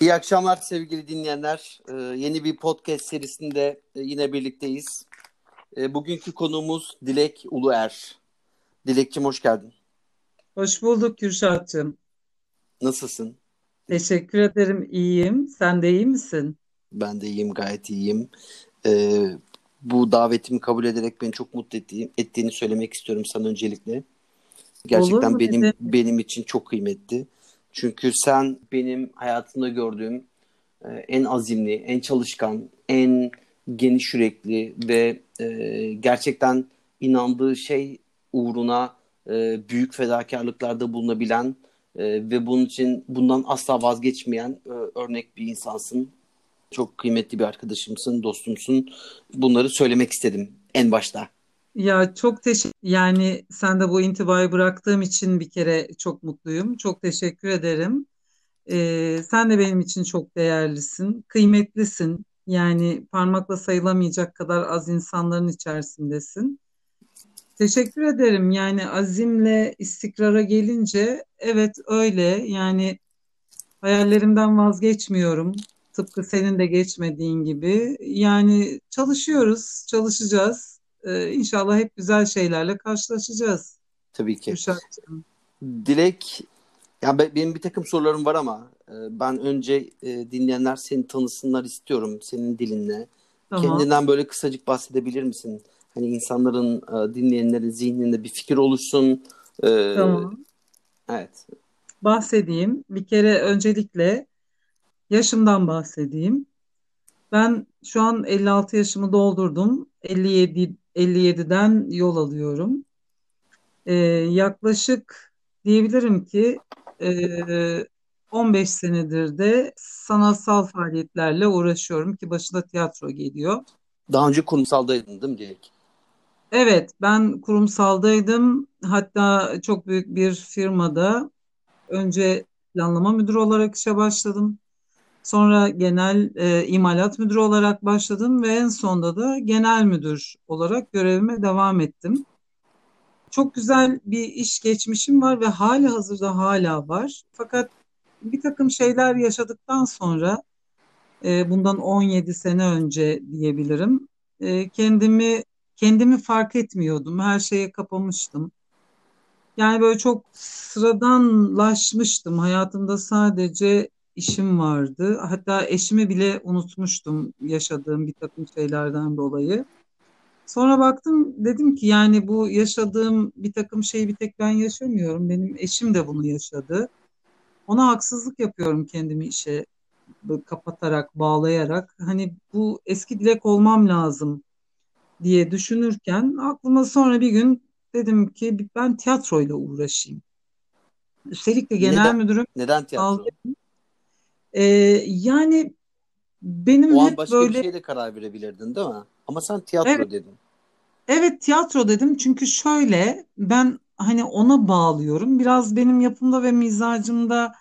İyi akşamlar sevgili dinleyenler. Ee, yeni bir podcast serisinde e, yine birlikteyiz. E, bugünkü konuğumuz Dilek Uluer. Dilekçim hoş geldin. Hoş bulduk Kürşat'cığım. Nasılsın? Teşekkür ederim, iyiyim. Sen de iyi misin? Ben de iyiyim, gayet iyiyim. Ee, bu davetimi kabul ederek beni çok mutlu ettiği, ettiğini söylemek istiyorum sana öncelikle. Gerçekten benim neden? benim için çok kıymetli. Çünkü sen benim hayatımda gördüğüm e, en azimli, en çalışkan, en geniş yürekli ve e, gerçekten inandığı şey uğruna e, büyük fedakarlıklarda bulunabilen ve bunun için bundan asla vazgeçmeyen örnek bir insansın. Çok kıymetli bir arkadaşımsın, dostumsun. Bunları söylemek istedim en başta. Ya çok teşekkür yani sen de bu intibayı bıraktığım için bir kere çok mutluyum. Çok teşekkür ederim. Ee, sen de benim için çok değerlisin, kıymetlisin. Yani parmakla sayılamayacak kadar az insanların içerisindesin. Teşekkür ederim. Yani azimle istikrara gelince evet öyle. Yani hayallerimden vazgeçmiyorum. Tıpkı senin de geçmediğin gibi. Yani çalışıyoruz, çalışacağız. Ee, inşallah hep güzel şeylerle karşılaşacağız. Tabii ki. Kürşatcığım. Dilek, ya benim bir takım sorularım var ama e, ben önce e, dinleyenler seni tanısınlar istiyorum senin dilinle. Tamam. Kendinden böyle kısacık bahsedebilir misin? Hani insanların, e, dinleyenlerin zihninde bir fikir oluşsun. Tamam. Evet. Bahsedeyim. Bir kere öncelikle yaşımdan bahsedeyim. Ben şu an 56 yaşımı doldurdum. 57 57'den yol alıyorum. Ee, yaklaşık diyebilirim ki e, 15 senedir de sanatsal faaliyetlerle uğraşıyorum ki başında tiyatro geliyor. Daha önce kurumsaldaydın değil mi Dilek? Evet, ben kurumsaldaydım. Hatta çok büyük bir firmada önce planlama müdürü olarak işe başladım. Sonra genel e, imalat müdürü olarak başladım ve en sonunda da genel müdür olarak görevime devam ettim. Çok güzel bir iş geçmişim var ve hali hazırda hala var. Fakat bir takım şeyler yaşadıktan sonra e, bundan 17 sene önce diyebilirim. E, kendimi kendimi fark etmiyordum. Her şeye kapamıştım. Yani böyle çok sıradanlaşmıştım. Hayatımda sadece işim vardı. Hatta eşimi bile unutmuştum yaşadığım bir takım şeylerden dolayı. Sonra baktım dedim ki yani bu yaşadığım bir takım şeyi bir tek ben yaşamıyorum. Benim eşim de bunu yaşadı. Ona haksızlık yapıyorum kendimi işe kapatarak, bağlayarak. Hani bu eski dilek olmam lazım diye düşünürken aklıma sonra bir gün dedim ki ben tiyatroyla uğraşayım. Üstelik de genel neden, müdürüm neden tiyatro? Aldı. Ee, yani benim o an hep başka böyle... bir şeyle karar verebilirdin değil mi? Ama sen tiyatro evet, dedin. Evet tiyatro dedim çünkü şöyle ben hani ona bağlıyorum. Biraz benim yapımda ve mizacımda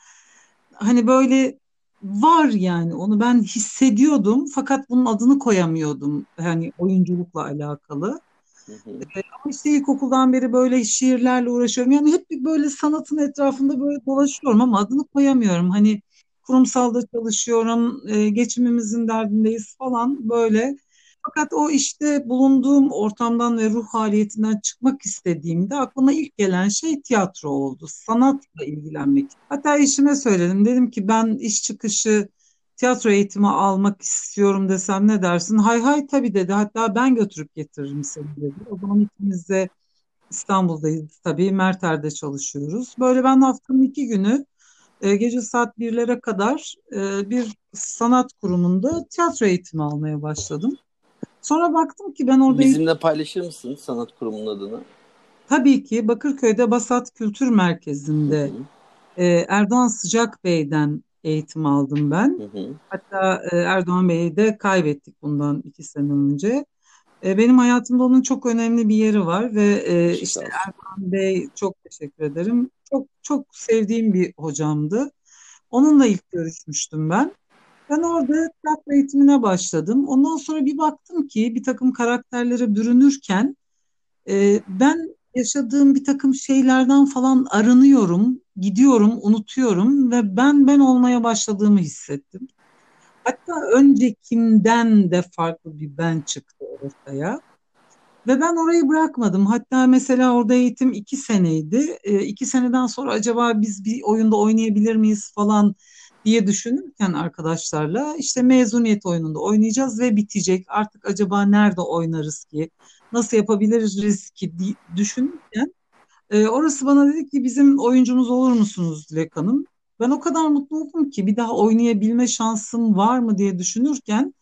hani böyle var yani onu ben hissediyordum fakat bunun adını koyamıyordum hani oyunculukla alakalı. Hı. Ama işte ilkokuldan beri böyle şiirlerle uğraşıyorum. Yani hep böyle sanatın etrafında böyle dolaşıyorum ama adını koyamıyorum. Hani kurumsalda çalışıyorum, e, geçimimizin derdindeyiz falan böyle. Fakat o işte bulunduğum ortamdan ve ruh haliyetinden çıkmak istediğimde aklıma ilk gelen şey tiyatro oldu. Sanatla ilgilenmek. Hatta eşime söyledim. Dedim ki ben iş çıkışı tiyatro eğitimi almak istiyorum desem ne dersin? Hay hay tabii dedi. Hatta ben götürüp getiririm seni dedi. O zaman ikimiz de İstanbul'dayız tabii. Merter'de çalışıyoruz. Böyle ben haftanın iki günü e, gece saat birlere kadar e, bir sanat kurumunda tiyatro eğitimi almaya başladım. Sonra baktım ki ben orada... Bizimle paylaşır mısın sanat kurumunun adını? Tabii ki Bakırköy'de Basat Kültür Merkezi'nde hı hı. E, Erdoğan Sıcak Bey'den eğitim aldım ben. Hı hı. Hatta e, Erdoğan Bey'i de kaybettik bundan iki sene önce. E, benim hayatımda onun çok önemli bir yeri var ve e, işte Erdoğan Bey çok teşekkür ederim. Çok çok sevdiğim bir hocamdı. Onunla ilk görüşmüştüm ben. Ben orada tiyatro eğitimine başladım. Ondan sonra bir baktım ki bir takım karakterlere bürünürken e, ben yaşadığım bir takım şeylerden falan arınıyorum, gidiyorum, unutuyorum ve ben ben olmaya başladığımı hissettim. Hatta öncekimden de farklı bir ben çıktı ortaya. Ve ben orayı bırakmadım. Hatta mesela orada eğitim iki seneydi. E, iki seneden sonra acaba biz bir oyunda oynayabilir miyiz falan diye düşünürken arkadaşlarla işte mezuniyet oyununda oynayacağız ve bitecek. Artık acaba nerede oynarız ki? Nasıl yapabiliriz ki düşünürken e, orası bana dedi ki bizim oyuncumuz olur musunuz Dilek Hanım? Ben o kadar mutlu oldum ki bir daha oynayabilme şansım var mı diye düşünürken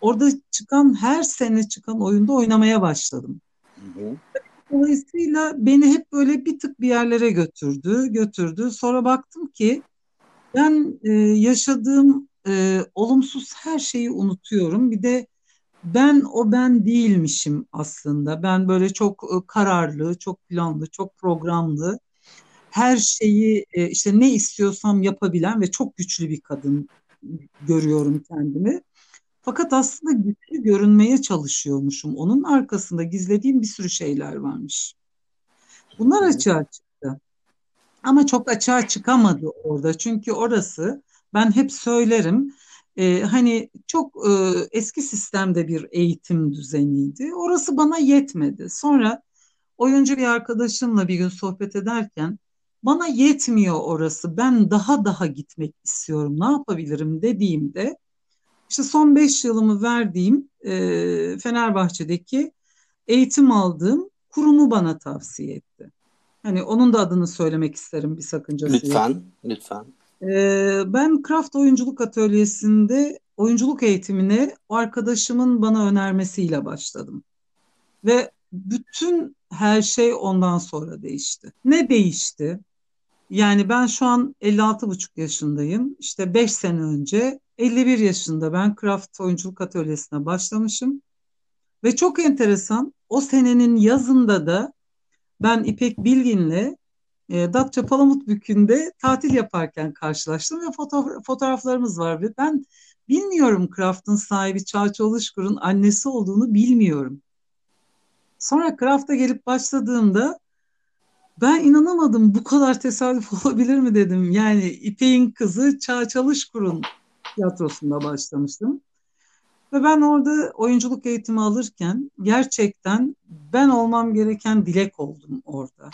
orada çıkan her sene çıkan oyunda oynamaya başladım. Hı hı. Dolayısıyla beni hep böyle bir tık bir yerlere götürdü, götürdü. Sonra baktım ki ben e, yaşadığım e, olumsuz her şeyi unutuyorum. Bir de ben o ben değilmişim aslında. Ben böyle çok e, kararlı, çok planlı, çok programlı, her şeyi e, işte ne istiyorsam yapabilen ve çok güçlü bir kadın görüyorum kendimi. Fakat aslında güçlü görünmeye çalışıyormuşum. Onun arkasında gizlediğim bir sürü şeyler varmış. Bunlar açığa çıktı. Ama çok açığa çıkamadı orada. Çünkü orası ben hep söylerim e, hani çok e, eski sistemde bir eğitim düzeniydi. Orası bana yetmedi. Sonra oyuncu bir arkadaşımla bir gün sohbet ederken bana yetmiyor orası. Ben daha daha gitmek istiyorum. Ne yapabilirim dediğimde işte son beş yılımı verdiğim e, Fenerbahçe'deki eğitim aldığım kurumu bana tavsiye etti. Hani onun da adını söylemek isterim bir sakıncası Lütfen, yok. lütfen. Ee, ben Craft Oyunculuk Atölyesi'nde oyunculuk eğitimine o arkadaşımın bana önermesiyle başladım. Ve bütün her şey ondan sonra değişti. Ne değişti? Yani ben şu an 56,5 yaşındayım. İşte 5 sene önce 51 yaşında ben Craft Oyunculuk Atölyesi'ne başlamışım. Ve çok enteresan o senenin yazında da ben İpek Bilgin'le e, Datça Palamut Bükü'nde tatil yaparken karşılaştım ve foto fotoğraflarımız var. Ve ben bilmiyorum Kraft'ın sahibi Çağçı Oluşkur'un annesi olduğunu bilmiyorum. Sonra Kraft'a gelip başladığımda ben inanamadım bu kadar tesadüf olabilir mi dedim. Yani İpek'in kızı Çağ Çalışkur'un tiyatrosunda başlamıştım. Ve ben orada oyunculuk eğitimi alırken gerçekten ben olmam gereken dilek oldum orada.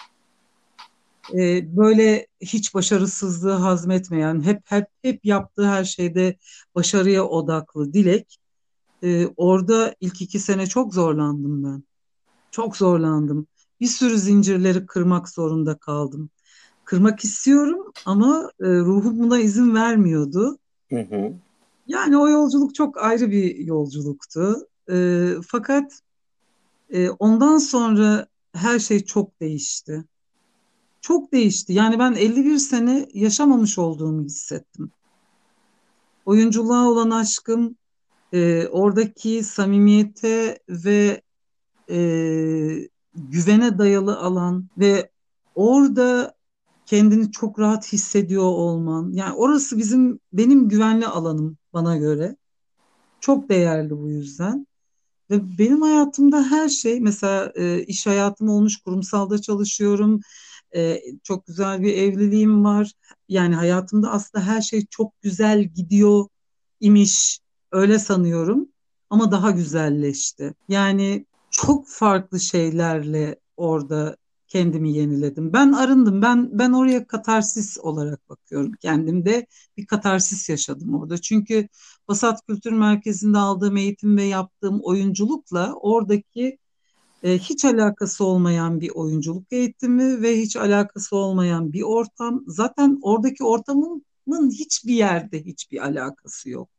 Ee, böyle hiç başarısızlığı hazmetmeyen, hep hep hep yaptığı her şeyde başarıya odaklı dilek. Ee, orada ilk iki sene çok zorlandım ben. Çok zorlandım. Bir sürü zincirleri kırmak zorunda kaldım. Kırmak istiyorum ama e, ruhum buna izin vermiyordu. Hı hı. Yani o yolculuk çok ayrı bir yolculuktu. E, fakat e, ondan sonra her şey çok değişti. Çok değişti. Yani ben 51 sene yaşamamış olduğumu hissettim. Oyunculuğa olan aşkım, e, oradaki samimiyete ve e, güvene dayalı alan ve orada kendini çok rahat hissediyor olman. Yani orası bizim benim güvenli alanım bana göre. Çok değerli bu yüzden. Ve benim hayatımda her şey mesela e, iş hayatım olmuş kurumsalda çalışıyorum. E, çok güzel bir evliliğim var. Yani hayatımda aslında her şey çok güzel gidiyor imiş. Öyle sanıyorum. Ama daha güzelleşti. Yani çok farklı şeylerle orada kendimi yeniledim. Ben arındım. Ben ben oraya katarsis olarak bakıyorum. Kendimde bir katarsis yaşadım orada. Çünkü Basat Kültür Merkezi'nde aldığım eğitim ve yaptığım oyunculukla oradaki e, hiç alakası olmayan bir oyunculuk eğitimi ve hiç alakası olmayan bir ortam. Zaten oradaki ortamın hiçbir yerde hiçbir alakası yok.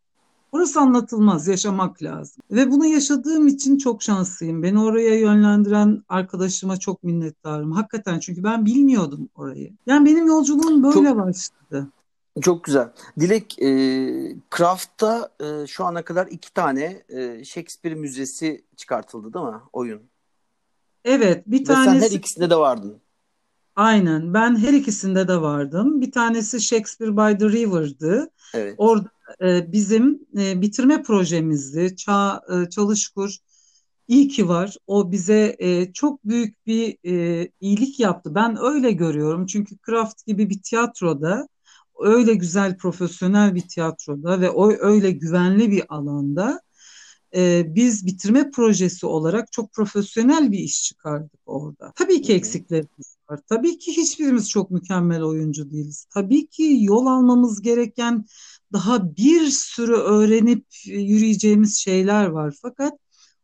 Orası anlatılmaz, yaşamak lazım. Ve bunu yaşadığım için çok şanslıyım. Beni oraya yönlendiren arkadaşıma çok minnettarım. Hakikaten çünkü ben bilmiyordum orayı. Yani benim yolculuğum böyle çok, başladı. Çok güzel. Dilek, e, Craft'ta e, şu ana kadar iki tane e, Shakespeare Müzesi çıkartıldı değil mi? Oyun. Evet, bir tanesi... Ve sen her ikisinde de vardın. Aynen. Ben her ikisinde de vardım. Bir tanesi Shakespeare by the River'dı. Evet. Orada e, bizim e, bitirme projemizdi. Ça, e, Çalışkur İyi ki var. O bize e, çok büyük bir e, iyilik yaptı. Ben öyle görüyorum. Çünkü Kraft gibi bir tiyatroda, öyle güzel profesyonel bir tiyatroda ve o öyle güvenli bir alanda e, biz bitirme projesi olarak çok profesyonel bir iş çıkardık orada. Tabii ki eksiklerimiz var. Tabii ki hiçbirimiz çok mükemmel oyuncu değiliz. Tabii ki yol almamız gereken daha bir sürü öğrenip yürüyeceğimiz şeyler var. Fakat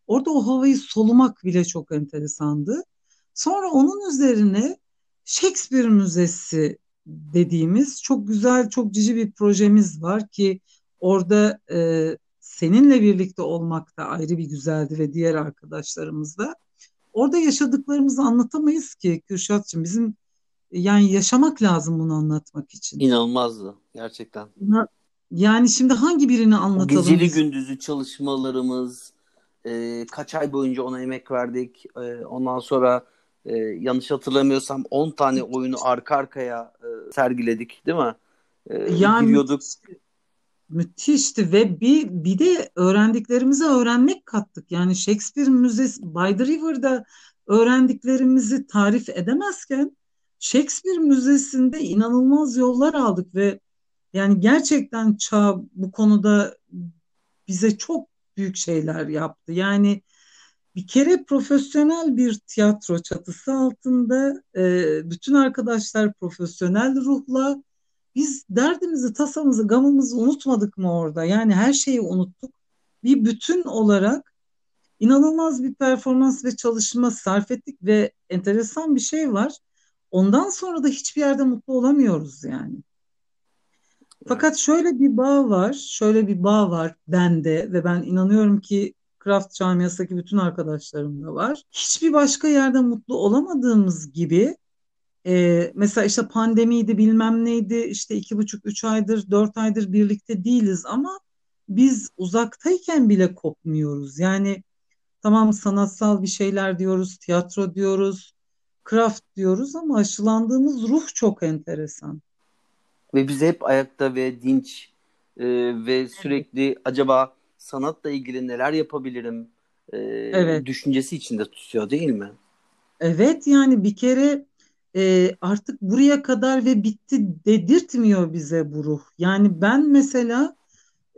orada o havayı solumak bile çok enteresandı. Sonra onun üzerine Shakespeare Müzesi dediğimiz çok güzel, çok cici bir projemiz var ki orada e, seninle birlikte olmak da ayrı bir güzeldi ve diğer arkadaşlarımız da. Orada yaşadıklarımızı anlatamayız ki Kürşat'cığım. Bizim yani yaşamak lazım bunu anlatmak için. İnanılmazdı gerçekten. Yani şimdi hangi birini anlatalım? Geceli biz? gündüzü çalışmalarımız, e, kaç ay boyunca ona emek verdik. E, ondan sonra e, yanlış hatırlamıyorsam 10 tane oyunu arka arkaya e, sergiledik değil mi? E, yani giriyorduk. Müthişti ve bir bir de öğrendiklerimizi öğrenmek kattık. Yani Shakespeare Müzesi By the River'da öğrendiklerimizi tarif edemezken Shakespeare Müzesi'nde inanılmaz yollar aldık ve yani gerçekten çağ bu konuda bize çok büyük şeyler yaptı. Yani bir kere profesyonel bir tiyatro çatısı altında e, bütün arkadaşlar profesyonel ruhla biz derdimizi, tasamızı, gamımızı unutmadık mı orada? Yani her şeyi unuttuk. Bir bütün olarak inanılmaz bir performans ve çalışma sarf ettik ve enteresan bir şey var. Ondan sonra da hiçbir yerde mutlu olamıyoruz yani. Fakat şöyle bir bağ var, şöyle bir bağ var bende ve ben inanıyorum ki Craft camiasındaki bütün arkadaşlarım da var. Hiçbir başka yerde mutlu olamadığımız gibi e, mesela işte pandemiydi bilmem neydi işte iki buçuk üç aydır dört aydır birlikte değiliz ama biz uzaktayken bile kopmuyoruz. Yani tamam sanatsal bir şeyler diyoruz, tiyatro diyoruz, craft diyoruz ama aşılandığımız ruh çok enteresan. Ve biz hep ayakta ve dinç e, ve sürekli evet. acaba sanatla ilgili neler yapabilirim e, evet. düşüncesi içinde tutuyor değil mi? Evet yani bir kere e, artık buraya kadar ve bitti dedirtmiyor bize bu ruh. Yani ben mesela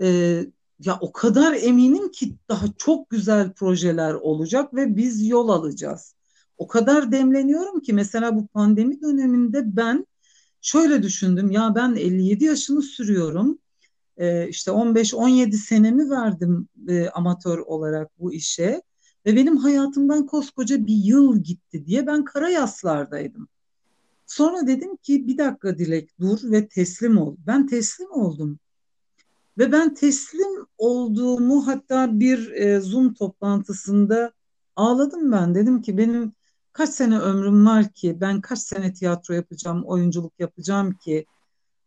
e, ya o kadar eminim ki daha çok güzel projeler olacak ve biz yol alacağız. O kadar demleniyorum ki mesela bu pandemi döneminde ben şöyle düşündüm ya ben 57 yaşını sürüyorum. E, işte 15-17 senemi verdim e, amatör olarak bu işe ve benim hayatımdan koskoca bir yıl gitti diye ben kara yaslardaydım. Sonra dedim ki bir dakika Dilek dur ve teslim ol. Ben teslim oldum. Ve ben teslim olduğumu hatta bir e, Zoom toplantısında ağladım ben. Dedim ki benim kaç sene ömrüm var ki ben kaç sene tiyatro yapacağım, oyunculuk yapacağım ki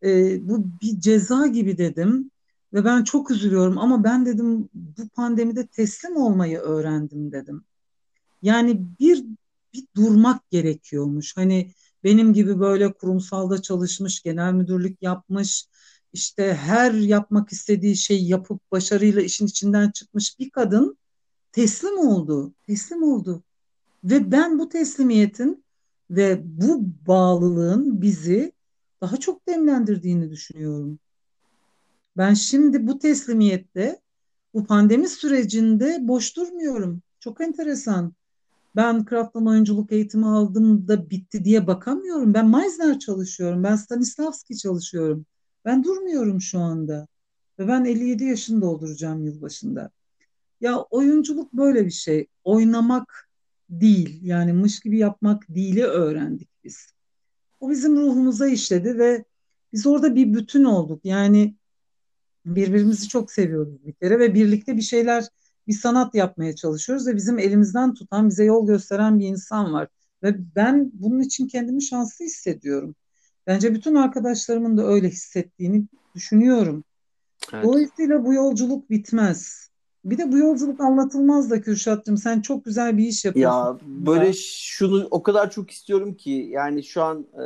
e, bu bir ceza gibi dedim. Ve ben çok üzülüyorum ama ben dedim bu pandemide teslim olmayı öğrendim dedim. Yani bir bir durmak gerekiyormuş. Hani benim gibi böyle kurumsalda çalışmış, genel müdürlük yapmış, işte her yapmak istediği şeyi yapıp başarıyla işin içinden çıkmış bir kadın teslim oldu. Teslim oldu. Ve ben bu teslimiyetin ve bu bağlılığın bizi daha çok demlendirdiğini düşünüyorum. Ben şimdi bu teslimiyette bu pandemi sürecinde boş durmuyorum. Çok enteresan. Ben Kraft'tan oyunculuk eğitimi aldım da bitti diye bakamıyorum. Ben Meisner çalışıyorum. Ben Stanislavski çalışıyorum. Ben durmuyorum şu anda. Ve ben 57 yaşını dolduracağım yılbaşında. Ya oyunculuk böyle bir şey. Oynamak değil. Yani mış gibi yapmak değili öğrendik biz. O bizim ruhumuza işledi ve biz orada bir bütün olduk. Yani birbirimizi çok seviyoruz bir kere ve birlikte bir şeyler bir sanat yapmaya çalışıyoruz ve bizim elimizden tutan, bize yol gösteren bir insan var. Ve ben bunun için kendimi şanslı hissediyorum. Bence bütün arkadaşlarımın da öyle hissettiğini düşünüyorum. Evet. Dolayısıyla bu yolculuk bitmez. Bir de bu yolculuk anlatılmaz da Kürşat'cığım. Sen çok güzel bir iş yapıyorsun. Ya böyle şunu o kadar çok istiyorum ki yani şu an e,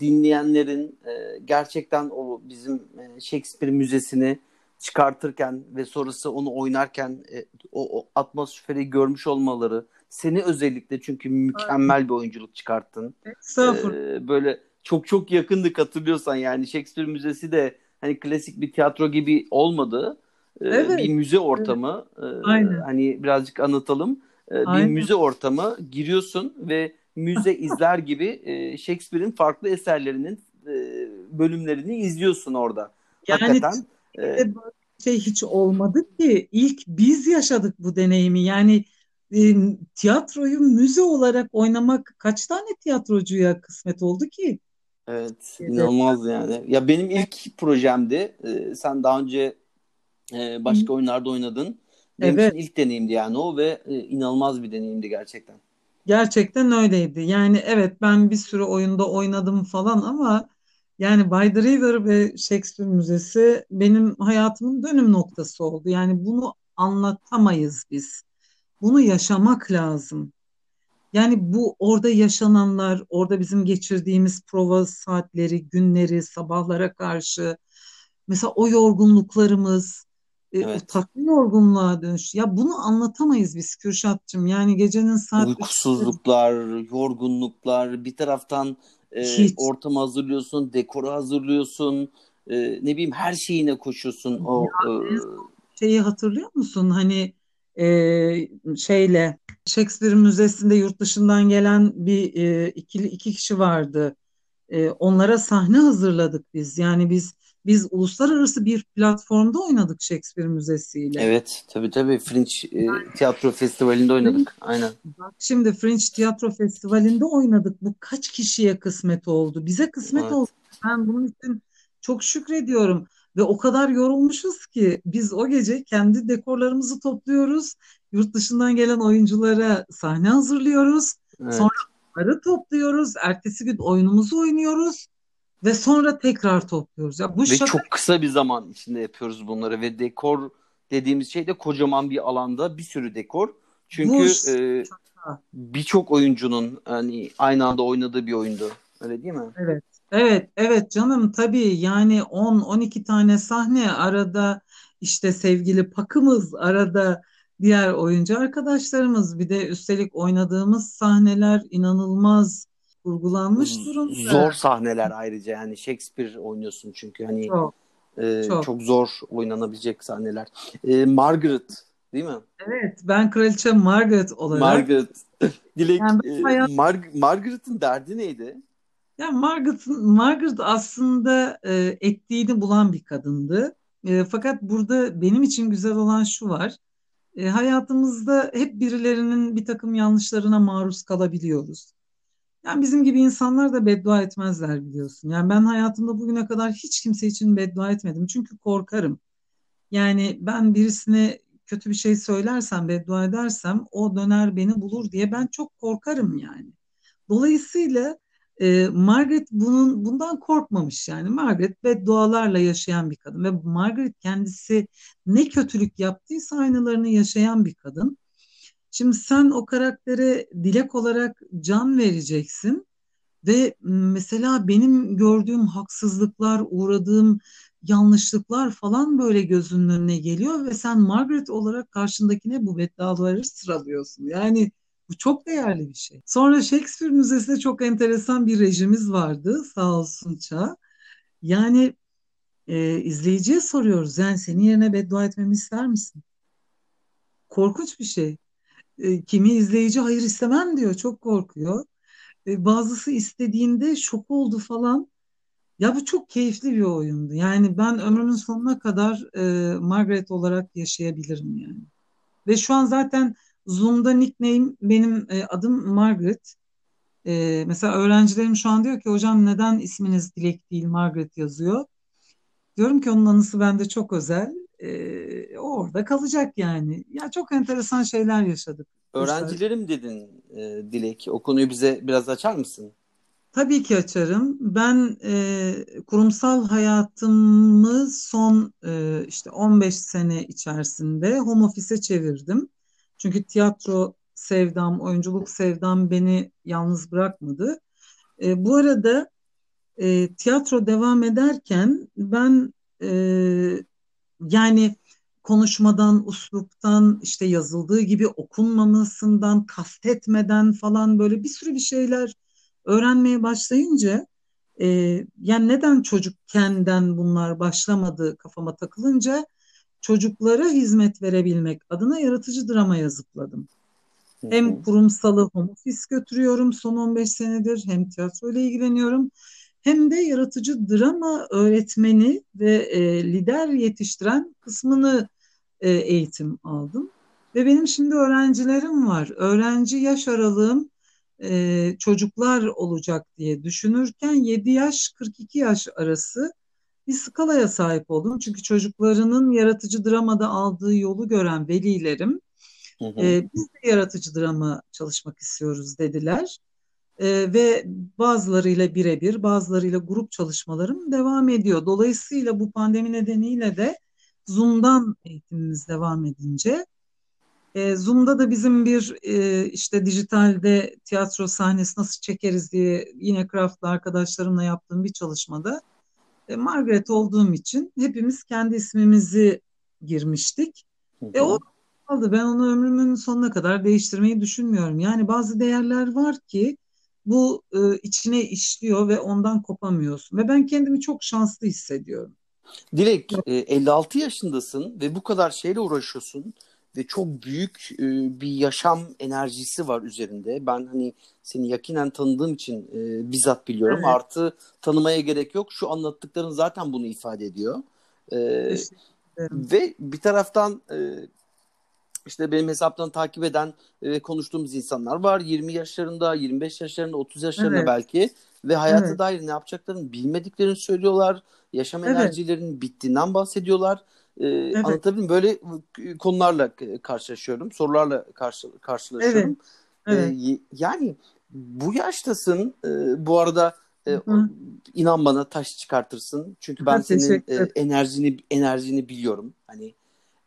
dinleyenlerin e, gerçekten o bizim e, Shakespeare Müzesi'ni çıkartırken ve sonrası onu oynarken e, o, o atmosferi görmüş olmaları seni özellikle çünkü mükemmel bir oyunculuk çıkarttın. Ee, böyle çok çok yakındık hatırlıyorsan yani Shakespeare Müzesi de hani klasik bir tiyatro gibi olmadı. Ee, evet. Bir müze ortamı. Evet. Aynen. Hani birazcık anlatalım. Ee, bir müze ortamı giriyorsun ve müze izler gibi e, Shakespeare'in farklı eserlerinin e, bölümlerini izliyorsun orada. Yani Hakikaten e, şey hiç olmadı ki ilk biz yaşadık bu deneyimi. Yani e, tiyatroyu müze olarak oynamak kaç tane tiyatrocuya kısmet oldu ki? Evet, inanılmaz yani. Ya benim ilk projemdi. Ee, sen daha önce e, başka Hı. oyunlarda oynadın. Benim evet. için ilk deneyimdi yani o ve e, inanılmaz bir deneyimdi gerçekten. Gerçekten öyleydi. Yani evet ben bir sürü oyunda oynadım falan ama yani By the River ve Shakespeare Müzesi benim hayatımın dönüm noktası oldu. Yani bunu anlatamayız biz. Bunu yaşamak lazım. Yani bu orada yaşananlar, orada bizim geçirdiğimiz prova saatleri, günleri, sabahlara karşı mesela o yorgunluklarımız, evet. o tatlı yorgunluğa dönüş. Ya bunu anlatamayız biz Kürşat'cığım. Yani gecenin saat uykusuzluklar, yorgunluklar, bir taraftan e, ortamı hazırlıyorsun, dekoru hazırlıyorsun, e, ne bileyim her şeyine koşuyorsun. O e... şeyi hatırlıyor musun? Hani e, şeyle Shakespeare Müzesi'nde yurt dışından gelen bir e, ikili iki kişi vardı. E, onlara sahne hazırladık biz. Yani biz biz uluslararası bir platformda oynadık Shakespeare Müzesi ile. Evet, tabii tabii Fringe e, Tiyatro Festivali'nde oynadık. Aynen. Bak şimdi Fringe Tiyatro Festivali'nde oynadık. Bu kaç kişiye kısmet oldu? Bize kısmet evet. oldu. Ben bunun için çok şükrediyorum. Ve o kadar yorulmuşuz ki biz o gece kendi dekorlarımızı topluyoruz. Yurt dışından gelen oyunculara sahne hazırlıyoruz. Evet. Sonra onları topluyoruz. Ertesi gün oyunumuzu oynuyoruz ve sonra tekrar topluyoruz. Ya bu ve şaka... çok kısa bir zaman içinde yapıyoruz bunları ve dekor dediğimiz şey de kocaman bir alanda bir sürü dekor. Çünkü bu... e, birçok oyuncunun hani aynı anda oynadığı bir oyundu. Öyle değil mi? Evet. Evet, evet canım tabii yani 10-12 tane sahne arada işte sevgili Pakımız arada diğer oyuncu arkadaşlarımız bir de üstelik oynadığımız sahneler inanılmaz kurgulanmış durumda. Zor sahneler ayrıca yani Shakespeare oynuyorsun çünkü hani çok, e, çok. çok zor oynanabilecek sahneler. E, Margaret değil mi? Evet ben kraliçe Margaret olarak. Margaret. Dilek yani e, hayat... Mar- Margaret'ın derdi neydi? Ya Margaret, Margaret aslında e, ettiğini bulan bir kadındı. E, fakat burada benim için güzel olan şu var. E, hayatımızda hep birilerinin bir takım yanlışlarına maruz kalabiliyoruz. Yani bizim gibi insanlar da beddua etmezler biliyorsun. Yani ben hayatımda bugüne kadar hiç kimse için beddua etmedim. Çünkü korkarım. Yani ben birisine kötü bir şey söylersem, beddua edersem o döner beni bulur diye ben çok korkarım yani. Dolayısıyla e, Margaret bunun bundan korkmamış yani. Margaret beddualarla yaşayan bir kadın ve Margaret kendisi ne kötülük yaptıysa aynılarını yaşayan bir kadın. Şimdi sen o karaktere dilek olarak can vereceksin ve mesela benim gördüğüm haksızlıklar, uğradığım yanlışlıklar falan böyle gözünün önüne geliyor ve sen Margaret olarak karşındakine bu bedduaları sıralıyorsun. Yani bu çok değerli bir şey. Sonra Shakespeare Müzesi'nde çok enteresan bir rejimiz vardı sağ olsun Ça. Yani e, izleyiciye soruyoruz. Yani senin yerine beddua etmemi ister misin? Korkunç bir şey. E, kimi izleyici hayır istemem diyor. Çok korkuyor. E, bazısı istediğinde şok oldu falan. Ya bu çok keyifli bir oyundu. Yani ben ömrümün sonuna kadar e, Margaret olarak yaşayabilirim yani. Ve şu an zaten Zoom'da nickname benim e, adım Margaret. E, mesela öğrencilerim şu an diyor ki hocam neden isminiz Dilek değil Margaret yazıyor. Diyorum ki onun anısı bende çok özel. E, orada kalacak yani. Ya çok enteresan şeyler yaşadık. Öğrencilerim dedin e, Dilek. O konuyu bize biraz açar mısın? Tabii ki açarım. Ben e, kurumsal hayatımı son e, işte 15 sene içerisinde home office'e çevirdim. Çünkü tiyatro sevdam, oyunculuk sevdam beni yalnız bırakmadı. E, bu arada e, tiyatro devam ederken ben e, yani konuşmadan, usluptan, işte yazıldığı gibi okunmamasından, kastetmeden falan böyle bir sürü bir şeyler öğrenmeye başlayınca e, yani neden çocukkenden bunlar başlamadı kafama takılınca çocuklara hizmet verebilmek adına yaratıcı dramaya zıpladım. Hem kurumsalı home office götürüyorum son 15 senedir hem tiyatro ile ilgileniyorum hem de yaratıcı drama öğretmeni ve e, lider yetiştiren kısmını e, eğitim aldım. Ve benim şimdi öğrencilerim var. Öğrenci yaş aralığım e, çocuklar olacak diye düşünürken 7 yaş 42 yaş arası bir skalaya sahip oldum. Çünkü çocuklarının yaratıcı dramada aldığı yolu gören velilerim hı hı. E, biz de yaratıcı drama çalışmak istiyoruz dediler. E, ve bazılarıyla birebir, bazılarıyla grup çalışmalarım devam ediyor. Dolayısıyla bu pandemi nedeniyle de Zoom'dan eğitimimiz devam edince e, Zoom'da da bizim bir e, işte dijitalde tiyatro sahnesi nasıl çekeriz diye yine Craft'la arkadaşlarımla yaptığım bir çalışmada e, Margaret olduğum için hepimiz kendi ismimizi girmiştik. Hı hı. E o kaldı. Ben onu ömrümün sonuna kadar değiştirmeyi düşünmüyorum. Yani bazı değerler var ki bu e, içine işliyor ve ondan kopamıyorsun. Ve ben kendimi çok şanslı hissediyorum. Dilek, e, 56 yaşındasın ve bu kadar şeyle uğraşıyorsun ve çok büyük e, bir yaşam enerjisi var üzerinde. Ben hani seni yakinen tanıdığım için e, bizzat biliyorum. Evet. Artı tanımaya gerek yok. Şu anlattıkların zaten bunu ifade ediyor. E, ve bir taraftan e, işte benim hesaptan takip eden ve konuştuğumuz insanlar var. 20 yaşlarında, 25 yaşlarında, 30 yaşlarında evet. belki ve hayata evet. dair ne yapacaklarını bilmediklerini söylüyorlar. Yaşam evet. enerjilerinin bittiğinden bahsediyorlar. Ee, evet. Anlatabildim Böyle konularla karşılaşıyorum. Sorularla karşı, karşılaşıyorum. Evet. Evet. Ee, yani bu yaştasın. Ee, bu arada e, inan bana taş çıkartırsın. Çünkü ben senin e, enerjini enerjini biliyorum. Hani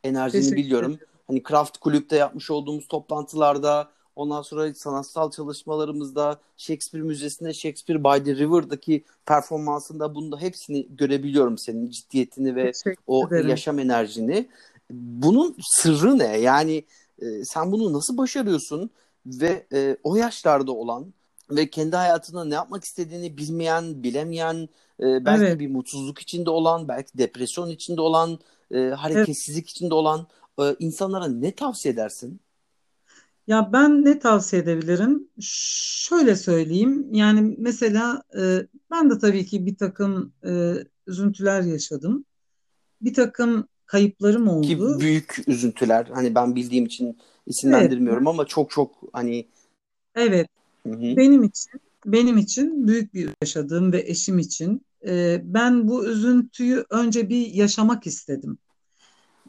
enerjini biliyorum. Hani Craft Kulüp'te yapmış olduğumuz toplantılarda Ondan sonra sanatsal çalışmalarımızda Shakespeare Müzesi'nde Shakespeare by the River'daki performansında bunda hepsini görebiliyorum senin ciddiyetini ve o yaşam enerjini. Bunun sırrı ne? Yani e, sen bunu nasıl başarıyorsun ve e, o yaşlarda olan ve kendi hayatında ne yapmak istediğini bilmeyen, bilemeyen, e, belki evet. bir mutsuzluk içinde olan, belki depresyon içinde olan, e, hareketsizlik evet. içinde olan e, insanlara ne tavsiye edersin? Ya ben ne tavsiye edebilirim? Şöyle söyleyeyim. Yani mesela e, ben de tabii ki bir takım e, üzüntüler yaşadım. Bir takım kayıplarım oldu. Ki büyük üzüntüler. Hani ben bildiğim için isimlendirmiyorum evet. ama çok çok hani Evet. Hı-hı. Benim için benim için büyük bir yaşadığım ve eşim için e, ben bu üzüntüyü önce bir yaşamak istedim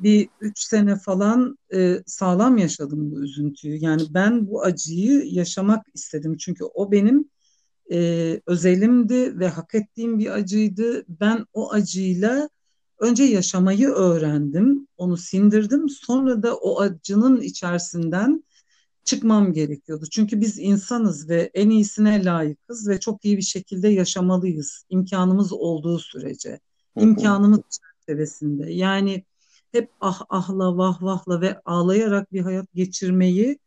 bir üç sene falan e, sağlam yaşadım bu üzüntüyü. Yani ben bu acıyı yaşamak istedim. Çünkü o benim e, özelimdi ve hak ettiğim bir acıydı. Ben o acıyla önce yaşamayı öğrendim, onu sindirdim. Sonra da o acının içerisinden çıkmam gerekiyordu. Çünkü biz insanız ve en iyisine layıkız ve çok iyi bir şekilde yaşamalıyız. İmkanımız olduğu sürece. İmkanımız çerçevesinde. Yani hep ah ahla vah vahla ve ağlayarak bir hayat geçirmeyi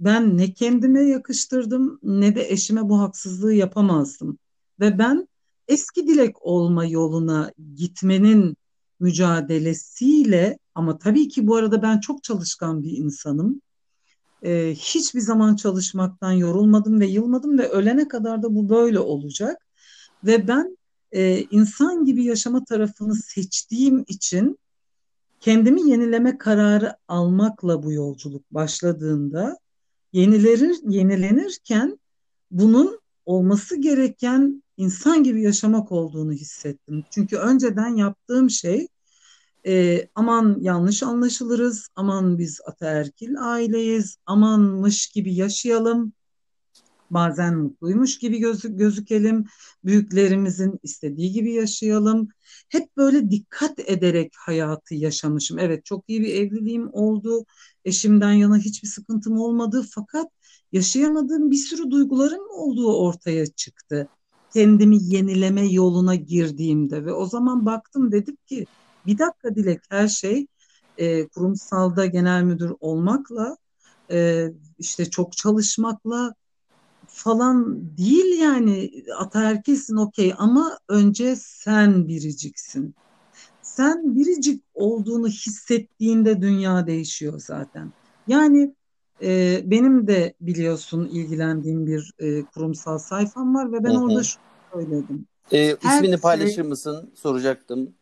ben ne kendime yakıştırdım ne de eşime bu haksızlığı yapamazdım. Ve ben eski dilek olma yoluna gitmenin mücadelesiyle ama tabii ki bu arada ben çok çalışkan bir insanım. Ee, hiçbir zaman çalışmaktan yorulmadım ve yılmadım ve ölene kadar da bu böyle olacak. Ve ben e, insan gibi yaşama tarafını seçtiğim için kendimi yenileme kararı almakla bu yolculuk başladığında yenilenir, yenilenirken bunun olması gereken insan gibi yaşamak olduğunu hissettim. Çünkü önceden yaptığım şey e, aman yanlış anlaşılırız, aman biz ataerkil aileyiz, amanmış gibi yaşayalım, bazen mutluymuş gibi gözü, gözükelim, büyüklerimizin istediği gibi yaşayalım. Hep böyle dikkat ederek hayatı yaşamışım. Evet çok iyi bir evliliğim oldu, eşimden yana hiçbir sıkıntım olmadı fakat yaşayamadığım bir sürü duyguların olduğu ortaya çıktı. Kendimi yenileme yoluna girdiğimde ve o zaman baktım dedim ki Bir dakika Dilek her şey e, kurumsalda genel müdür olmakla e, işte çok çalışmakla falan değil yani ataerkilsin okey ama önce sen biriciksin. Sen biricik olduğunu hissettiğinde dünya değişiyor zaten. Yani e, benim de biliyorsun ilgilendiğim bir e, kurumsal sayfam var ve ben hı hı. orada şunu söyledim. E, ismini şey, paylaşır mısın? Soracaktım.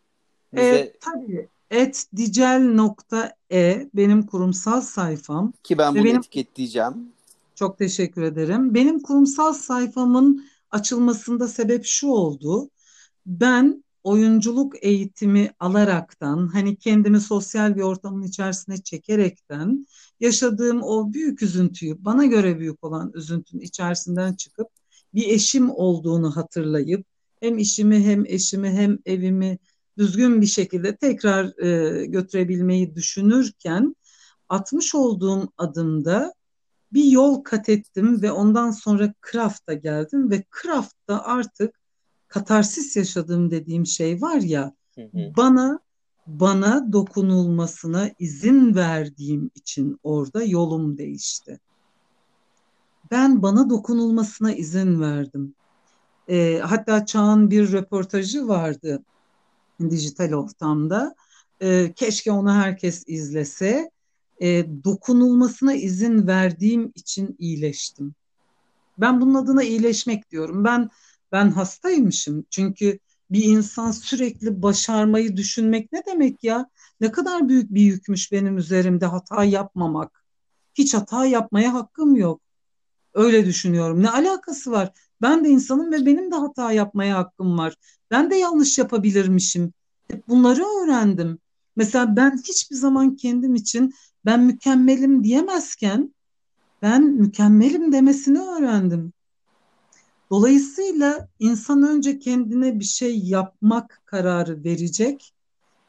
Bize... E, tabii. Et dicel.e benim kurumsal sayfam. Ki ben bunu benim... etiketleyeceğim. Çok teşekkür ederim. Benim kurumsal sayfamın açılmasında sebep şu oldu. Ben oyunculuk eğitimi alaraktan hani kendimi sosyal bir ortamın içerisine çekerekten yaşadığım o büyük üzüntüyü bana göre büyük olan üzüntünün içerisinden çıkıp bir eşim olduğunu hatırlayıp hem işimi hem eşimi hem evimi düzgün bir şekilde tekrar e, götürebilmeyi düşünürken atmış olduğum adımda bir yol kat ettim ve ondan sonra Kraft'a geldim ve Kraft'ta artık katarsis yaşadığım dediğim şey var ya hı hı. bana bana dokunulmasına izin verdiğim için orada yolum değişti. Ben bana dokunulmasına izin verdim. E, hatta Çağ'ın bir röportajı vardı dijital ortamda. E, keşke onu herkes izlese. E, dokunulmasına izin verdiğim için iyileştim. Ben bunun adına iyileşmek diyorum. Ben ben hastaymışım. Çünkü bir insan sürekli başarmayı düşünmek ne demek ya? Ne kadar büyük bir yükmüş benim üzerimde hata yapmamak. Hiç hata yapmaya hakkım yok. Öyle düşünüyorum. Ne alakası var? Ben de insanım ve benim de hata yapmaya hakkım var. Ben de yanlış yapabilirmişim. Hep bunları öğrendim. Mesela ben hiçbir zaman kendim için ben mükemmelim diyemezken ben mükemmelim demesini öğrendim. Dolayısıyla insan önce kendine bir şey yapmak kararı verecek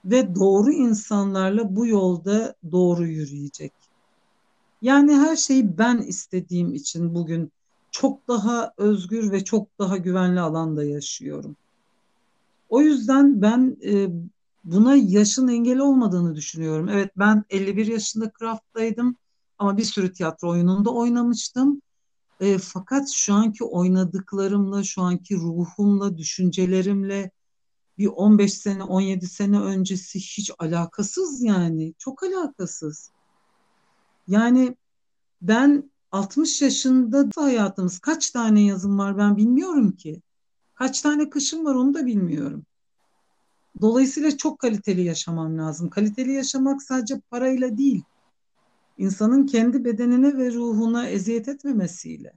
ve doğru insanlarla bu yolda doğru yürüyecek. Yani her şeyi ben istediğim için bugün çok daha özgür ve çok daha güvenli alanda yaşıyorum. O yüzden ben e, buna yaşın engel olmadığını düşünüyorum. Evet ben 51 yaşında Craft'taydım ama bir sürü tiyatro oyununda oynamıştım. E, fakat şu anki oynadıklarımla, şu anki ruhumla, düşüncelerimle bir 15 sene, 17 sene öncesi hiç alakasız yani. Çok alakasız. Yani ben 60 yaşında hayatımız kaç tane yazım var ben bilmiyorum ki. Kaç tane kışım var onu da bilmiyorum. Dolayısıyla çok kaliteli yaşamam lazım. Kaliteli yaşamak sadece parayla değil insanın kendi bedenine ve ruhuna eziyet etmemesiyle.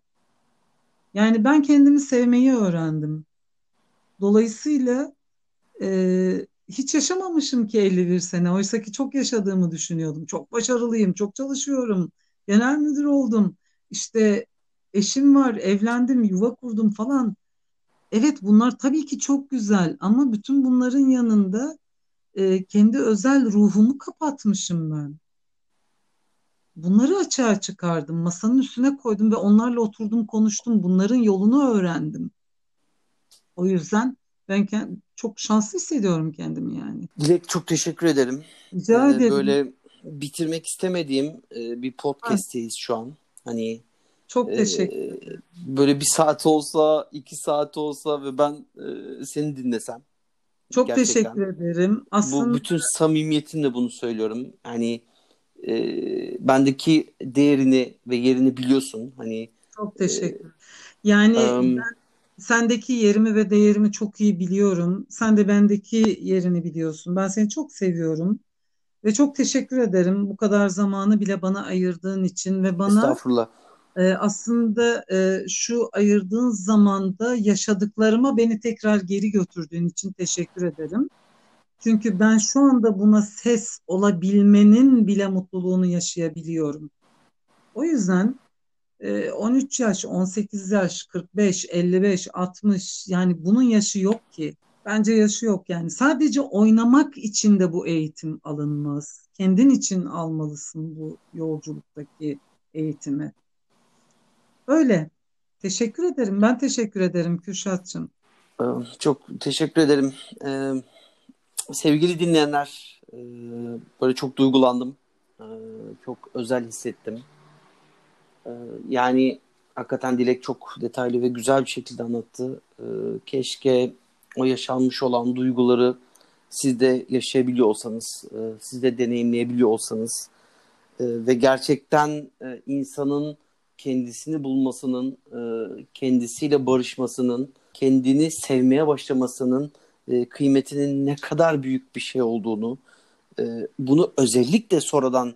Yani ben kendimi sevmeyi öğrendim. Dolayısıyla e, hiç yaşamamışım ki 51 sene. Oysa ki çok yaşadığımı düşünüyordum. Çok başarılıyım, çok çalışıyorum. Genel müdür oldum. İşte eşim var, evlendim, yuva kurdum falan. Evet bunlar tabii ki çok güzel ama bütün bunların yanında e, kendi özel ruhumu kapatmışım ben. Bunları açığa çıkardım, masanın üstüne koydum ve onlarla oturdum, konuştum. Bunların yolunu öğrendim. O yüzden ben çok şanslı hissediyorum kendimi yani. Dilek çok teşekkür ederim. Rica ee, ederim. Böyle bitirmek istemediğim e, bir podcast'teyiz şu an. Hani çok e, teşekkür ederim. Böyle bir saat olsa, iki saat olsa ve ben e, seni dinlesem. Çok gerçekten. teşekkür ederim. Aslında bu bütün samimiyetimle bunu söylüyorum. Hani e, bendeki değerini ve yerini biliyorsun. Hani çok teşekkür. Yani um, ben sendeki yerimi ve değerimi çok iyi biliyorum. Sen de bendeki yerini biliyorsun. Ben seni çok seviyorum. Ve çok teşekkür ederim bu kadar zamanı bile bana ayırdığın için ve bana Estağfurullah. E, aslında e, şu ayırdığın zamanda yaşadıklarıma beni tekrar geri götürdüğün için teşekkür ederim. Çünkü ben şu anda buna ses olabilmenin bile mutluluğunu yaşayabiliyorum. O yüzden 13 yaş, 18 yaş, 45, 55, 60 yani bunun yaşı yok ki. Bence yaşı yok yani. Sadece oynamak için de bu eğitim alınmaz. Kendin için almalısın bu yolculuktaki eğitimi. Öyle. Teşekkür ederim. Ben teşekkür ederim Kürşat'cığım. Çok teşekkür ederim. Ee, sevgili dinleyenler, e, böyle çok duygulandım. E, çok özel hissettim. Yani hakikaten Dilek çok detaylı ve güzel bir şekilde anlattı. Keşke o yaşanmış olan duyguları siz de yaşayabiliyor olsanız, e, siz de deneyimleyebiliyor olsanız ve gerçekten e, insanın kendisini bulmasının, e, kendisiyle barışmasının, kendini sevmeye başlamasının e, kıymetinin ne kadar büyük bir şey olduğunu, e, bunu özellikle sonradan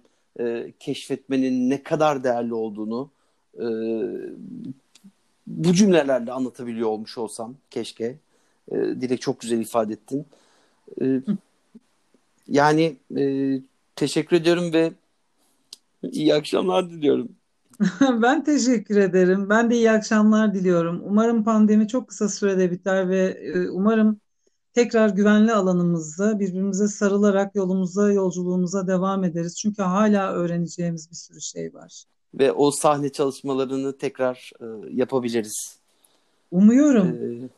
keşfetmenin ne kadar değerli olduğunu bu cümlelerle anlatabiliyor olmuş olsam keşke. E, Dilek çok güzel ifade ettin. Yani teşekkür ediyorum ve iyi akşamlar diliyorum. Ben teşekkür ederim. Ben de iyi akşamlar diliyorum. Umarım pandemi çok kısa sürede biter ve e, umarım tekrar güvenli alanımızda birbirimize sarılarak yolumuza, yolculuğumuza devam ederiz. Çünkü hala öğreneceğimiz bir sürü şey var. Ve o sahne çalışmalarını tekrar e, yapabiliriz. Umuyorum. E,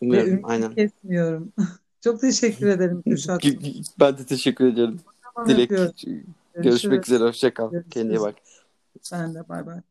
umuyorum, aynen. kesmiyorum. Çok teşekkür ederim Kürşat. ben de teşekkür ederim. Dilek, görüşmek üzere. Hoşça kal. Görüşürüz. Kendine bak. Sen de bay bay.